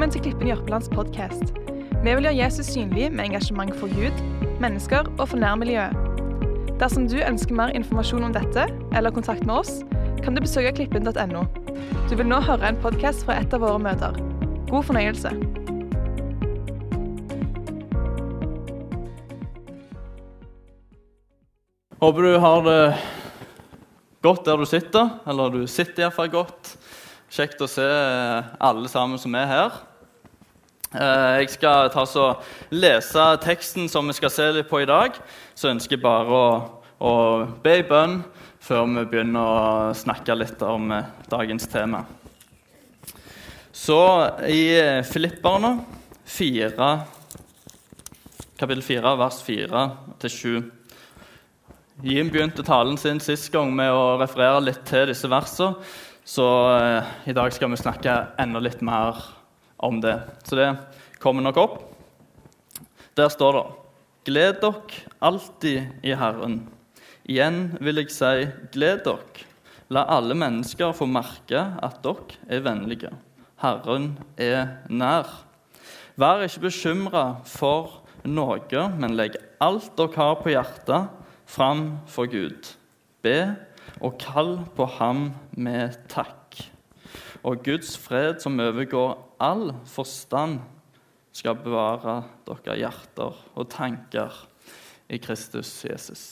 Velkommen til Klippen Jørpelands podkast. Vi vil gjøre Jesus synlig med engasjement for Gud, mennesker og for nærmiljøet. Dersom du ønsker mer informasjon om dette eller kontakt med oss, kan du besøke klippen.no. Du vil nå høre en podkast fra et av våre møter. God fornøyelse. Håper du har det godt der du sitter, eller du sitter iallfall godt. Kjekt å se alle sammen som er her. Eh, Jeg skal ta så lese teksten som vi skal se litt på i dag. Så ønsker jeg bare å, å be i bønn før vi begynner å snakke litt om eh, dagens tema. Så i Filipperne 4, kapittel 4, vers 4 til 7 Jim begynte talen sin sist gang med å referere litt til disse versene. Så eh, i dag skal vi snakke enda litt mer om det. Så det kommer nok opp. Der står det Gled dere alltid i Herren. Igjen vil jeg si, gled dere. La alle mennesker få merke at dere er vennlige. Herren er nær. Vær ikke bekymra for noe, men legg alt dere har på hjertet, fram for Gud. Be og kall på ham med takk. Og Guds fred, som overgår all forstand, skal bevare deres hjerter og tanker i Kristus Jesus.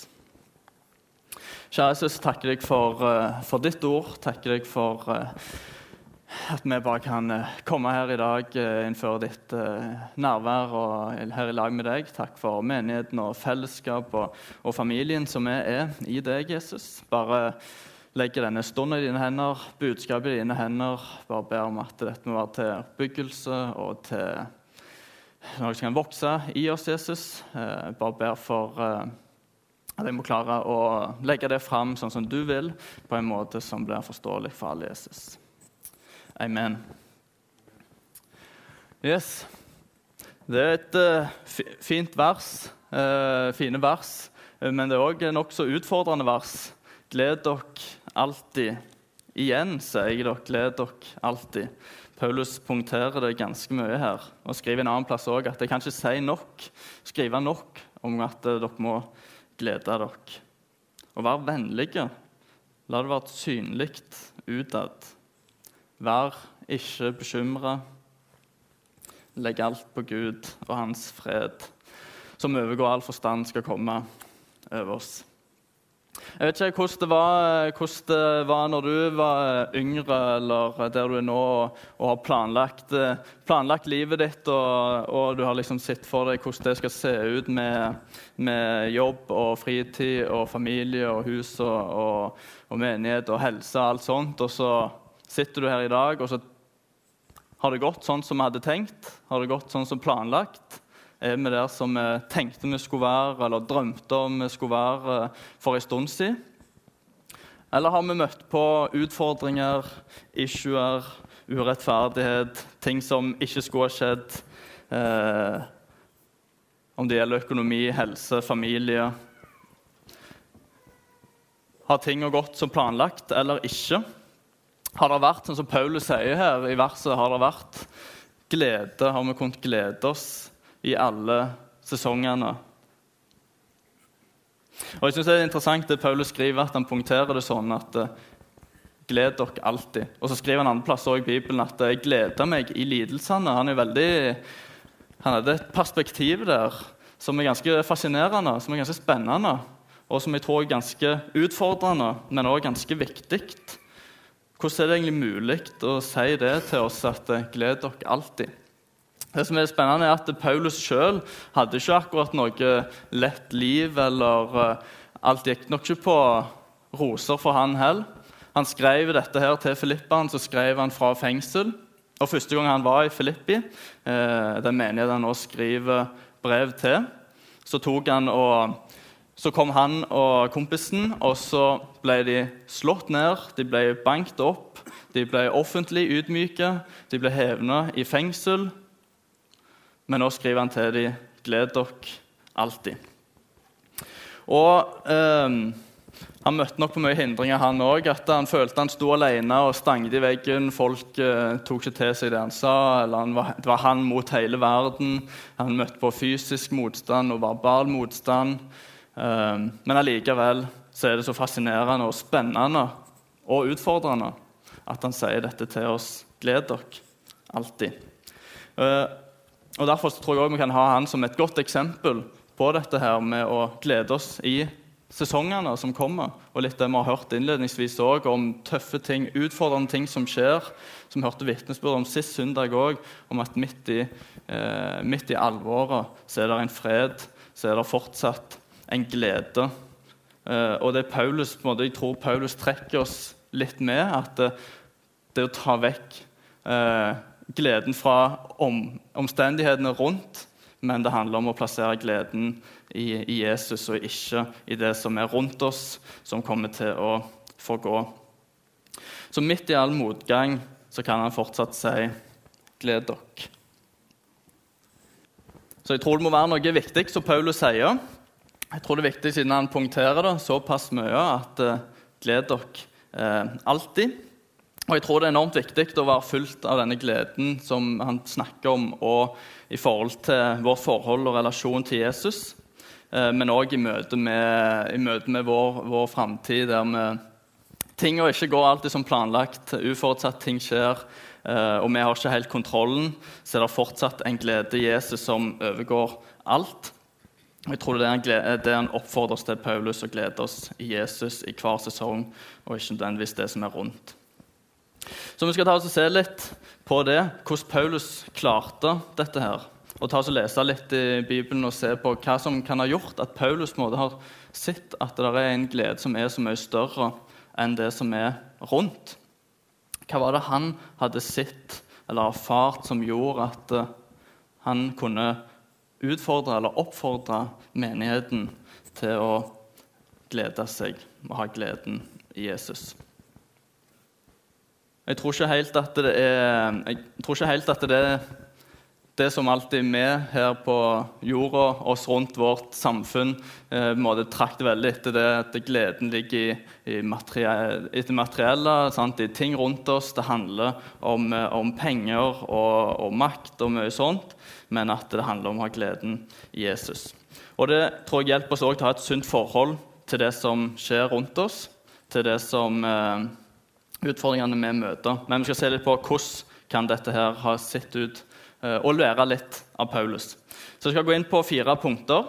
Kjære Jesus, takker deg for, eh, for ditt ord. Takker deg for eh, at vi bare kan eh, komme her i dag innenfor ditt nærvær og her i lag med deg. Takk for menigheten og fellesskap og, og familien som vi er i deg, Jesus. Bare legge denne stunden i dine hender, budskapet i dine hender. Bare ber om at dette må være til oppbyggelse og til noe som kan vokse i oss, Jesus. Eh, bare ber for eh, at jeg må klare å legge det fram sånn som du vil, på en måte som blir forståelig for alle Jesus. Amen. Yes. Det er et uh, fint vers, fine vers, men det er òg nokså utfordrende vers. Gled dere alltid. Igjen sier jeg dere, gled dere alltid. Paulus punkterer det ganske mye her og skriver en annen plass også at jeg kan ikke si nok, skrive nok om at dere må glede dere. Og vær vennlige. La det være synlig utad. Vær ikke bekymra. Legg alt på Gud og Hans fred, som overgår all forstand, skal komme over oss. Jeg vet ikke hvordan det var, hvordan det var når du var yngre, eller der du er nå, og, og har planlagt, planlagt, livet ditt, og, og, du har liksom sett for deg hvordan det skal se ut med, med jobb og fritid og familie og hus og, og menighet og helse og alt sånt. Og så sitter du her i dag, og så har det gått sånn som vi hadde tenkt? Har det gått sånn som planlagt? Er vi der som vi tenkte vi skulle være, eller drømte om vi skulle være for en stund siden? Eller har vi møtt på utfordringer, issuer, urettferdighet, ting som ikke skulle ha skjedd? Eh, om det gjelder økonomi, helse, familie. Har tinga gått som planlagt eller ikke? Har det vært, sånn som Paulus sier her i verset, har det vært glede? Har vi kunnet glede oss i alle sesongene? Og jeg synes Det er interessant det Paulus skriver, at han punkterer det sånn at uh, gled dere alltid. Og så skriver han andre plasser i Bibelen at jeg gleder meg i lidelsene. Han er veldig, han hadde et perspektiv der som er ganske fascinerende, som er ganske spennende, og som jeg tror er ganske utfordrende, men også ganske viktig. Hvordan er det egentlig mulig å si det til oss at eh, gled dere alltid? Det som er spennende er at Paulus sjøl hadde ikke akkurat noe lett liv. eller uh, Alt gikk nok ikke på roser for han heller. Han skrev dette her til Filippaen, så skrev han fra fengsel. Og Første gang han var i Filippi, uh, den menigheten han nå skriver brev til, så og så kom han og kompisen, og så ble de slått ned, de ble banket opp, de ble offentlig ydmyke, de ble hevna i fengsel. Men nå skriver han til dem gled dere alltid. Og eh, Han møtte nok på mye hindringer, han òg. Han følte han sto alene og stanget i veggen. Folk eh, tok ikke til seg det han sa. han var, Det var han mot hele verden. Han møtte på fysisk motstand og verbal motstand. Eh, men allikevel så er det så fascinerende og spennende og utfordrende at han sier dette til oss. Gled dere alltid. Eh, og Derfor tror jeg også vi kan ha han som et godt eksempel på dette her med å glede oss i sesongene som kommer, og litt det vi har hørt innledningsvis også, om tøffe ting, utfordrende ting som skjer, som vi hørte vitnesbyrd om sist søndag òg, om at midt i, eh, midt i, alvoret så er det en fred, så er det fortsatt en glede. Eh, og det er Paulus, på en måte, Jeg tror Paulus trekker oss litt med at det, det å ta vekk eh, gleden fra om, omstendighetene rundt men det handler om å plassere gleden i, i, Jesus og ikke i det som er rundt oss, som kommer til å forgå. Så midt i all motgang så kan han fortsatt si 'gled dere'. Så jeg tror det må være noe viktig, som Paulus sier. Jeg tror det er viktig siden han punkterer det såpass mye at uh, 'gled dere' eh, alltid'. Og jeg tror det er enormt viktig å være fullt av denne gleden som han snakker om, og i forhold til vårt forhold og relasjon til Jesus, eh, men òg i møte med, i møte med vår, vår framtid, der vi, tinga ikke går alltid som planlagt, Uforutsett ting skjer, eh, og vi har ikke helt kontrollen, så er det fortsatt en glede i Jesus som overgår alt. Jeg tror det er det han oppfordrer oss til, Paulus, å glede oss i Jesus i hver sesong, og ikke nødvendigvis det som er rundt. Så vi skal ta oss og se litt på det, hvordan Paulus klarte dette her. Og ta oss og lese litt i Bibelen og se på hva som kan ha gjort at Paulus måte har sett at det er en glede som er så mye større enn det som er rundt. Hva var det han hadde sett eller erfart som gjorde at eh, han kunne utfordre eller oppfordre menigheten til å glede seg og ha gleden i Jesus? Jeg tror ikke helt at det er, jeg tror ikke helt at det er det som alltid vi her på jorda, oss rundt vårt samfunn, eh, måte trakter veldig etter det at gleden ligger i, i materielle, materielle, sant? i ting rundt oss. Det handler om, eh, om penger og, og, makt og mye sånt, men at det handler om å ha gleden i Jesus. Og Det tror jeg hjelper oss også til å ha et sunt forhold til det som skjer rundt oss, til det som eh, utfordringene vi møter. Men vi skal se litt på hvordan kan dette her ha sett ut, eh, og lære litt av Paulus. Så jeg skal gå inn på fire punkter.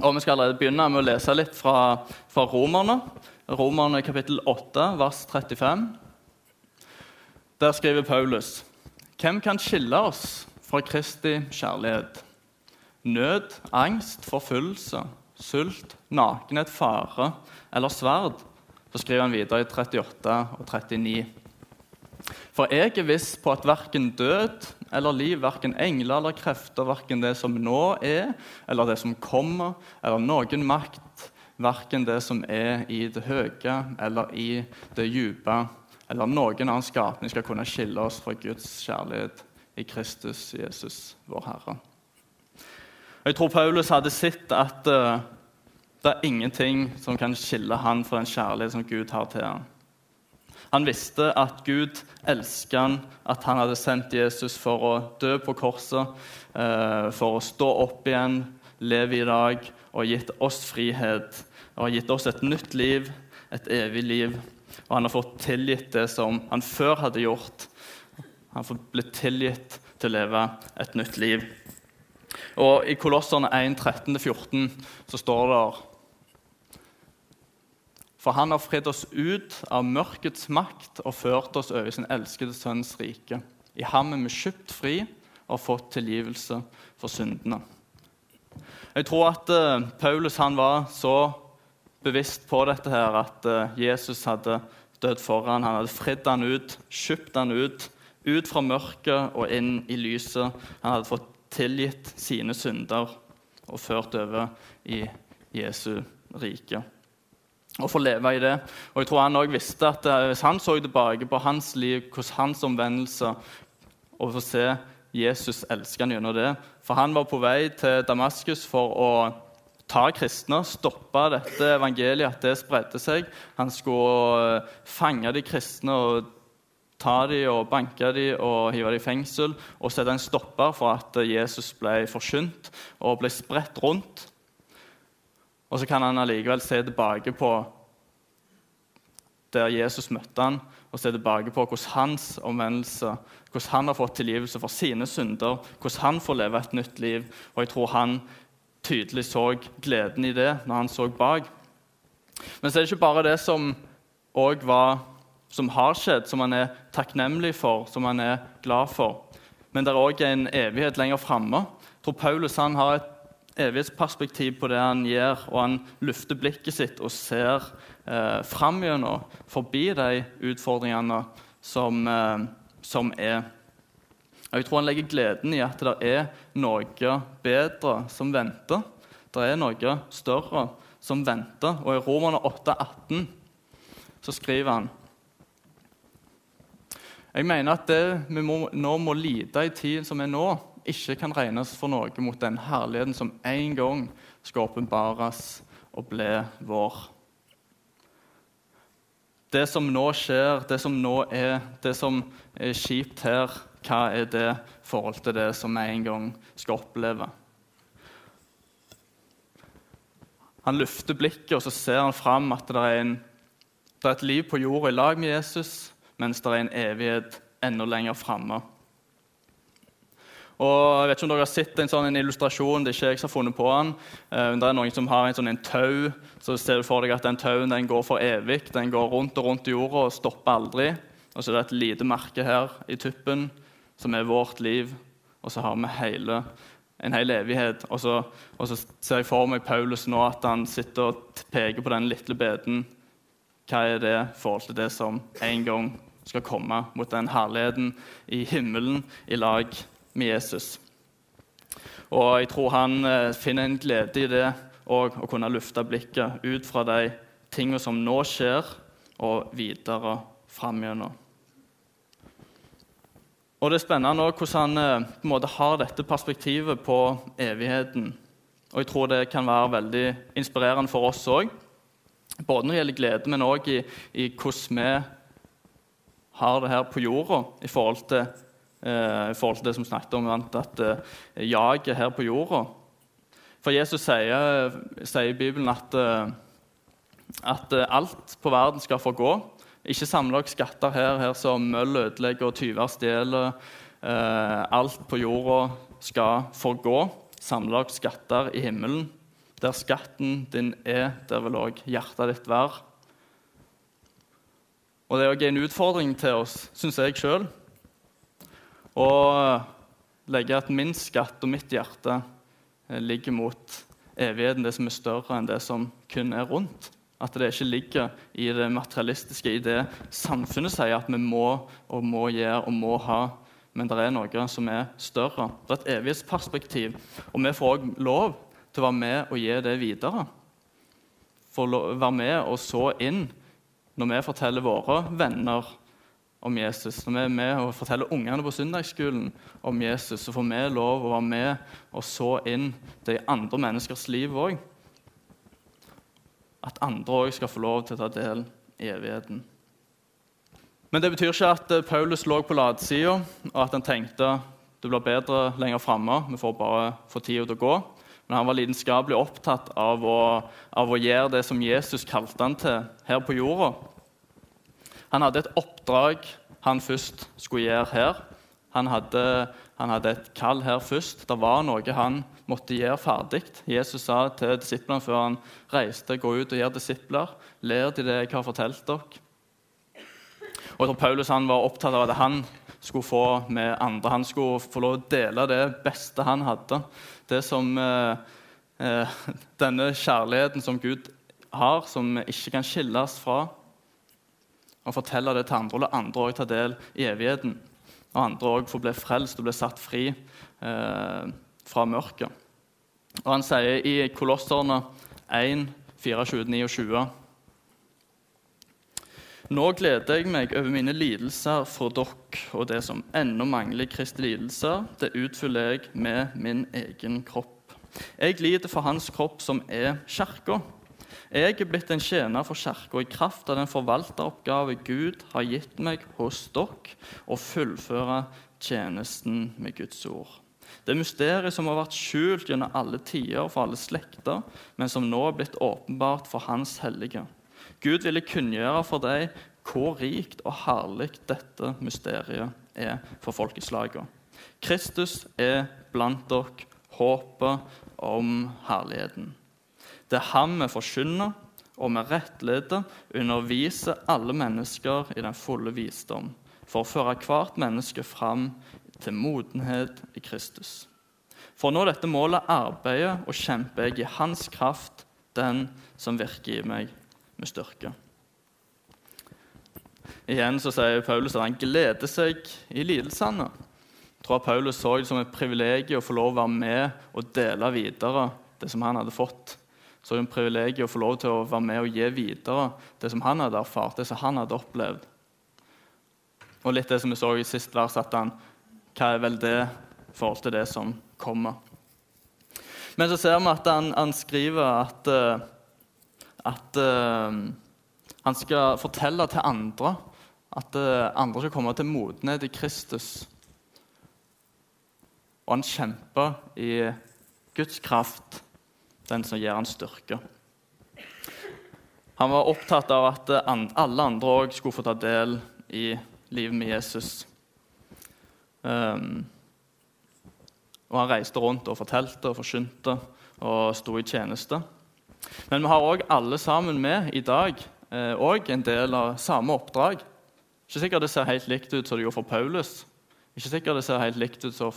Og Vi skal allerede begynne med å lese litt fra, fra Romerne. Romerne kapittel 8, vers 35. Der skriver Paulus.: Hvem kan skille oss fra Kristi kjærlighet? Nød, angst, forfølgelse, sult, nakenhet, fare eller sverd? Så skriver han videre i 38 og 39. For jeg er viss på at verken død eller liv, verken engler eller krefter, verken det som nå er, eller det som kommer, eller noen makt, verken det som er i det høye eller i det dype, eller noen annen skapning skal kunne skille oss fra Guds kjærlighet i Kristus Jesus, vår Herre. Jeg tror Paulus hadde sett at uh, det er ingenting som kan skille han fra den kjærlighet som Gud har til han. Han visste at Gud elsket han, at han hadde sendt Jesus for å dø på korset, eh, for å stå opp igjen, leve i dag og gitt oss frihet. Og gitt oss et nytt liv, et evig liv. Og han har fått tilgitt det som han før hadde gjort. Han har blitt tilgitt til å leve et nytt liv. Og I Kolosserne 1, 13-14 så står det for han har fridd oss ut av mørkets makt og ført oss over sin elskede sønns rike. I ham er vi kjøpt fri og fått tilgivelse for syndene. Jeg tror at uh, Paulus var så bevisst på dette her at uh, Jesus hadde dødd for ham. Han hadde fridd han ut, kjøpt han ut, ut fra mørket og inn i lyset. Han hadde fått tilgitt sine synder og ført over i Jesu rike og få leve i det. Og jeg tror han også visste at eh, Hvis han så tilbake på hans liv, hvordan hans omvendelse Og få se Jesus elske han gjennom det For han var på vei til Damaskus for å ta kristne, stoppe dette evangeliet, at det spredte seg. Han skulle eh, fange de kristne og ta dem og banke dem og hive dem i fengsel og sette en stopper for at Jesus ble forkynt og ble spredt rundt. Og så kan han allikevel se tilbake på der Jesus møtte han, og se tilbake på hvordan hans omvendelse, hvordan han har fått tilgivelse for sine synder, hvordan han får leve et nytt liv. Og jeg tror han tydelig så gleden i det når han så bak. Men så er det ikke bare det som, var, som har skjedd, som han er takknemlig for, som han er glad for. Men det er òg en evighet lenger framme. Jeg tror Paulus han har et evighetsperspektiv på det han gjør, og han lufter blikket sitt og ser eh, fram gjennom, forbi de utfordringene som, eh, som er. Og Jeg tror han legger gleden i at det er noe bedre som venter. Det er noe større som venter. Og i Romerne 8, 18 så skriver han Jeg mener at det vi må, nå må lide i tiden som er nå, ikke kan regnes for noe mot den herligheten som en gang skal åpenbares og bli vår. Det som nå skjer, det som nå er, det som er kjipt her, hva er det i forhold til det som vi en gang skal oppleve? Han lufter blikket, og så ser han fram at det er, en, det er et liv på jorda i lag med Jesus, mens det er en evighet enda lenger framme. Og jeg vet ikke om dere har sett en sånn en illustrasjon. det er ikke jeg som har funnet på den. Uh, det er noen som har en sånn en tau. Så ser du for deg at den tauen den går for evig. Den går rundt og rundt i jorda og stopper aldri. Og så er det et lite merke her i tuppen, som er vårt liv. Og så har vi hele, en hel evighet. Og så, og så, ser jeg for meg Paulus nå, at han sitter og peker på den lille beden. Hva er det i forhold til det som en gang skal komme mot den herligheten i himmelen i lag med Jesus. Og jeg tror han eh, finner en glede i det og å kunne lufte blikket ut fra de tingene som nå skjer, og videre fram gjennom. Og Det er spennende hvordan han eh, på en måte har dette perspektivet på evigheten. Og Jeg tror det kan være veldig inspirerende for oss òg. Både når det gjelder glede, men òg i, i hvordan vi har det her på jorda i forhold til i forhold til det som snakket om at eh, jaget her på jorda. For Jesus sier, sier i Bibelen at, eh, at alt på verden skal få gå. Ikke samle dere skatter her, her som møll ødelegger og tyver stjeler. alt på jorda skal få gå. Samle dere skatter i himmelen. Der skatten din er, der vil òg hjertet ditt være. Og Det er òg en utfordring til oss, syns jeg sjøl og legge at min skatt og mitt hjerte eh, ligger mot evigheten, det som er større enn det som kun er rundt. At det ikke ligger i det materialistiske, i det samfunnet sier at vi må og må gjøre og må ha. Men det er noe som er større. Det er et evighetsperspektiv. Og vi får òg lov til å være med og gi det videre. Få være med og så inn når vi forteller våre venner om Jesus. Når vi er med og forteller ungene på søndagsskolen om Jesus, så får vi lov å være med og så inn det i andre menneskers liv òg. At andre òg skal få lov til å ta del i evigheten. Men det betyr ikke at eh, Paulus lå på latsida, og at han tenkte det blir bedre lenger framme. Vi får bare få tida til å gå. Men han var lidenskapelig opptatt av å, av å gjøre det som Jesus kalte han til her på jorda. Han hadde et oppdrag han først skulle gjøre her. Han hadde, han hadde et kall her først. Det var noe han måtte gjøre ferdig. Jesus sa til disiplene før han reiste, gå ut og gjør disipler. Lær de det jeg har fortalt dere. Og jeg tror Paulus han var opptatt av at han skulle få med andre. Han skulle få lov å dele det beste han hadde. Det som eh, eh, Denne kjærligheten som Gud har, som ikke kan skilles fra og fortelle det til andre, og la andre òg ta del i evigheten. Og andre òg få bli frelst og bli satt fri eh, fra mørket. Og Han sier i Kolosserne 1, 24, 29 og 20 Nå gleder jeg meg over mine lidelser for dere, og det som ennå mangler Kristi lidelser, det utfyller jeg med min egen kropp. Jeg lider for hans kropp, som er kirka. Jeg er blitt en tjener for kirka i kraft av den forvalteroppgave Gud har gitt meg hos dere, å fullføre tjenesten med Guds ord. Det mysteriet som har vært skjult gjennom alle tider for alle slekter, men som nå er blitt åpenbart for Hans hellige. Gud ville kunngjøre for deg hvor rikt og herlig dette mysteriet er for folkeslagene. Kristus er blant dere håpet om herligheten. Det er ham vi forkynner, og vi rettleder, underviser alle mennesker i den fulle visdom, for å føre hvert menneske fram til modenhet i Kristus. For å nå dette målet arbeider og kjemper jeg i Hans kraft, den som virker i meg med styrke. Igjen så sier Paulus at han gleder seg i lidelsene. Jeg tror Paulus så det som et privilegium å få lov å være med og dele videre det som han hadde fått. Så det er en privilegium å få lov til å være med og gi videre det som han hadde erfart, det som han hadde opplevd. Og litt det som vi så i sist vers, at han Hva er vel det i forhold til det som kommer? Men så ser vi at han, han skriver at, eh, at uh, han skal fortelle til andre at uh, andre skal komme til modenhet i Kristus. Og han kjemper i Guds kraft den som gir han styrke. Han var opptatt av at alle andre òg skulle få ta del i livet med Jesus. Um, og han reiste rundt og fortalte og forkynte og sto i tjeneste. Men vi har òg alle sammen med i dag òg eh, en del av samme oppdrag. Ikke sikkert det ser helt likt ut som det gjorde for Paulus. Ikke sikkert det ser helt likt ut som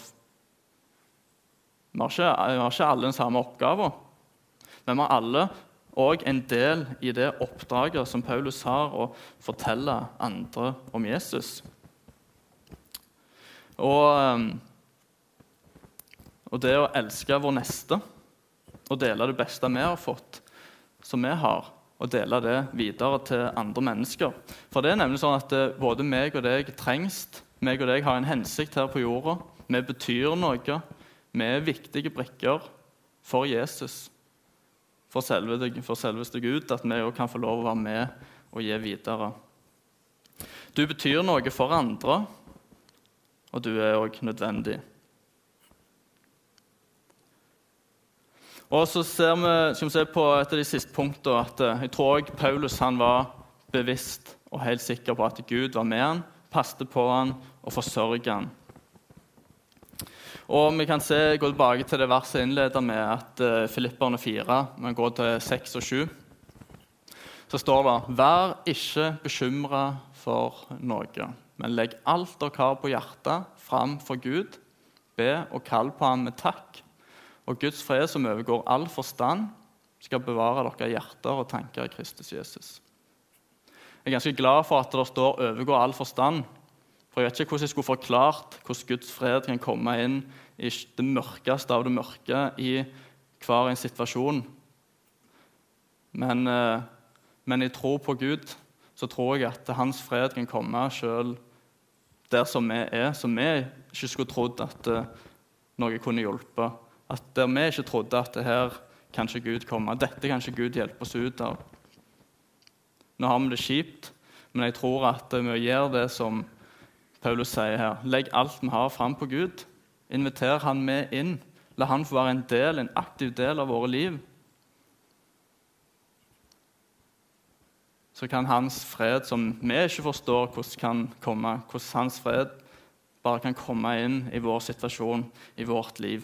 vi har ikke alle den samme oppgaven. Men vi har alle òg en del i det oppdraget som Paulus har, å fortelle andre om Jesus. Og, ehm, og det å elske vår neste og dele det beste vi har fått, som vi har, og dele det videre til andre mennesker. For det er nemlig sånn at eh, både meg og deg trengs. Meg og deg har en hensikt her på jorda. Vi betyr noe. Vi er viktige brikker for Jesus for, selve, for selveste Gud, at vi òg kan få lov å være med og gi videre. Du betyr noe for andre, og du er òg nødvendig. Og så ser vi, skal vi se på et av de siste punktene at eh, jeg tror også Paulus han var bevisst og helt sikker på at Gud var med han, passet på han og forsørget han. Og vi kan se, gå tilbake til det verset jeg innleder med, at uh, Filipperne 4 men går til 6 og 7. Så står det Vær ikke bekymra for noe, men legg alt dere har på hjertet, fram for Gud. Be og kall på ham med takk. Og Guds fred, som overgår all forstand, skal bevare deres hjerter og tanker i Kristus Jesus. Jeg er ganske glad for at det står 'overgår all forstand'. For Jeg vet ikke hvordan jeg skulle forklart hvordan Guds fred kan komme inn i det mørkeste av det mørke i hver en situasjon. Men, eh, men i tro på Gud så tror jeg at hans fred kan komme sjøl der som vi er, som vi ikke skulle trodd at eh, noe kunne hjulpe. At der vi ikke trodde at det her kan ikke Gud komme. Dette kan ikke Gud hjelpe oss ut av. Nå har vi det kjipt, men jeg tror at vi gjør det som Paulus sier her. Legg alt vi har, fram på Gud. Inviter han med inn. La han få være en del, en aktiv del av våre liv. Så kan hans fred, som vi ikke forstår hvordan kan komme, hvordan hans fred bare kan komme inn i vår situasjon, i vårt liv.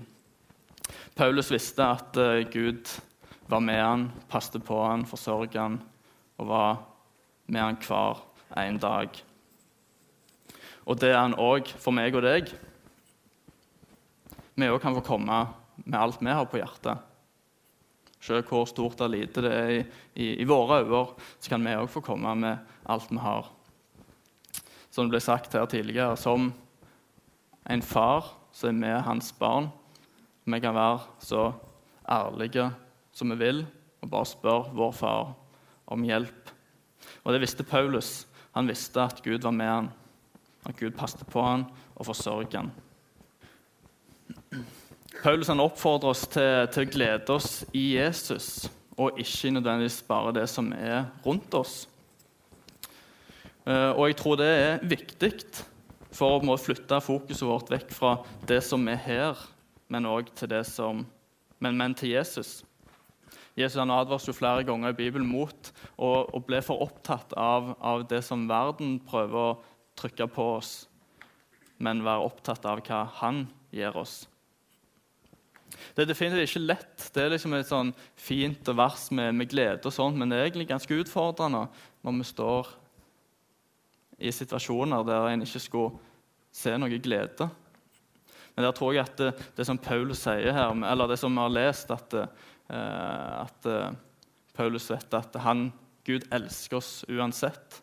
Paulus visste at uh, Gud var med han, passet på han, forsørget han og var med han hver en dag. Og det er han òg for meg og deg. Vi òg kan få komme med alt vi har på hjertet. Selv hvor stort eller lite det er i, i, i våre øyne, så kan vi òg få komme med alt vi har. Som det ble sagt her tidligere, som en far så er vi hans barn. Vi kan være så ærlige som vi vil, og bare spørre vår far om hjelp. Og det visste Paulus. Han visste at Gud var med han. At Gud passet på han og forsørget han. Paulus han oppfordrer oss til, til, å glede oss i Jesus, og ikke nødvendigvis bare det som er rundt oss. Uh, og jeg tror det er viktig for å flytte fokuset vårt vekk fra det som er her, men òg til det som men, men til Jesus. Jesus han advares jo flere ganger i Bibelen mot å bli for opptatt av, av, det som verden prøver å trykke på oss, men være opptatt av hva han gir oss. Det er definitivt ikke lett. Det er liksom et sånn fint vers med, med glede, og sånt, men det er egentlig ganske utfordrende når vi står i situasjoner der en ikke skulle se noe glede. Men der tror jeg at det, det som Paulus sier her, eller det som vi har lest, at, uh, at uh, Paulus vet at han, Gud elsker oss uansett.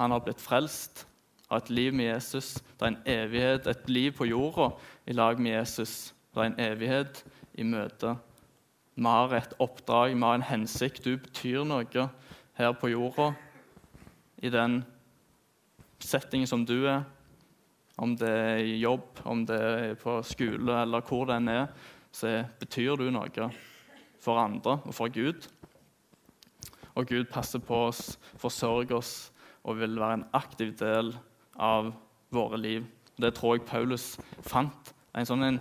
Han har blitt frelst, av et liv med Jesus. Det er en evighet, et liv på jorda i lag med Jesus. Det er en evighet i møte. Vi har et oppdrag, vi har en hensikt. Du betyr noe her på jorda, i den settingen som du er. Om det er i jobb, om det er på skole eller hvor det enn er, så betyr du noe for andre og for Gud. Og Gud passer på oss, forsørger oss og vil være en aktiv del av våre liv. Det tror jeg Paulus fant en sånn en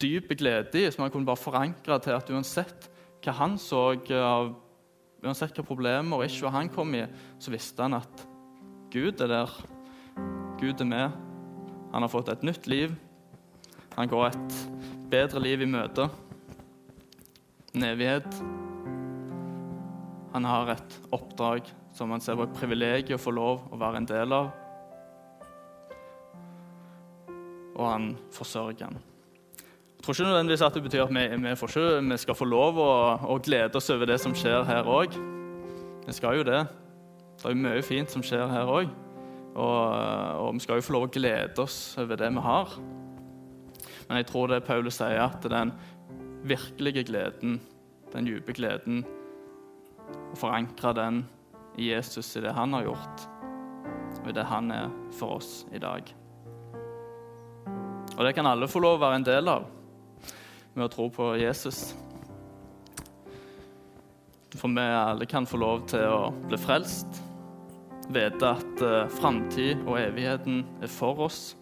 dyp glede i, som han kunne bare forankre til at uansett hva han så av Uansett hva problemer og ikke han kom i, så visste han at Gud er der. Gud er med. Han har fått et nytt liv. Han går et bedre liv i møte. En evighet. Han har et oppdrag som han ser på et privilegium å få lov å være en del av. Og han forsørger han. Jeg tror ikke nødvendigvis at det betyr at vi, vi, ikke, vi skal få lov å, å, glede oss over det som skjer her òg. Vi skal jo det. Det er jo mye fint som skjer her òg. Og, og, vi skal jo få lov å glede oss over det vi har. Men jeg tror det Paulus sier, at den virkelige gleden, den dype gleden, å forankre den Jesus, i det han har gjort, og i det han er for oss i dag. Og det kan alle få lov å være en del av med å tro på Jesus. For vi alle kan få lov til å bli frelst vite at uh, framtid og evigheten er for oss.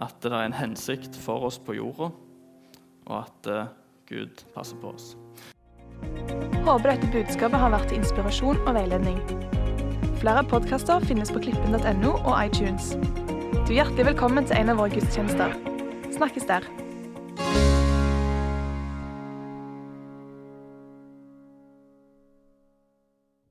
At det er en hensikt for oss på jorda, og at uh, Gud passer på oss. Håper dette budskapet har vært til inspirasjon og veiledning. Flere podkaster finnes på klippen.no og iTunes. Du er hjertelig velkommen til en av våre gudstjenester. Snakkes der.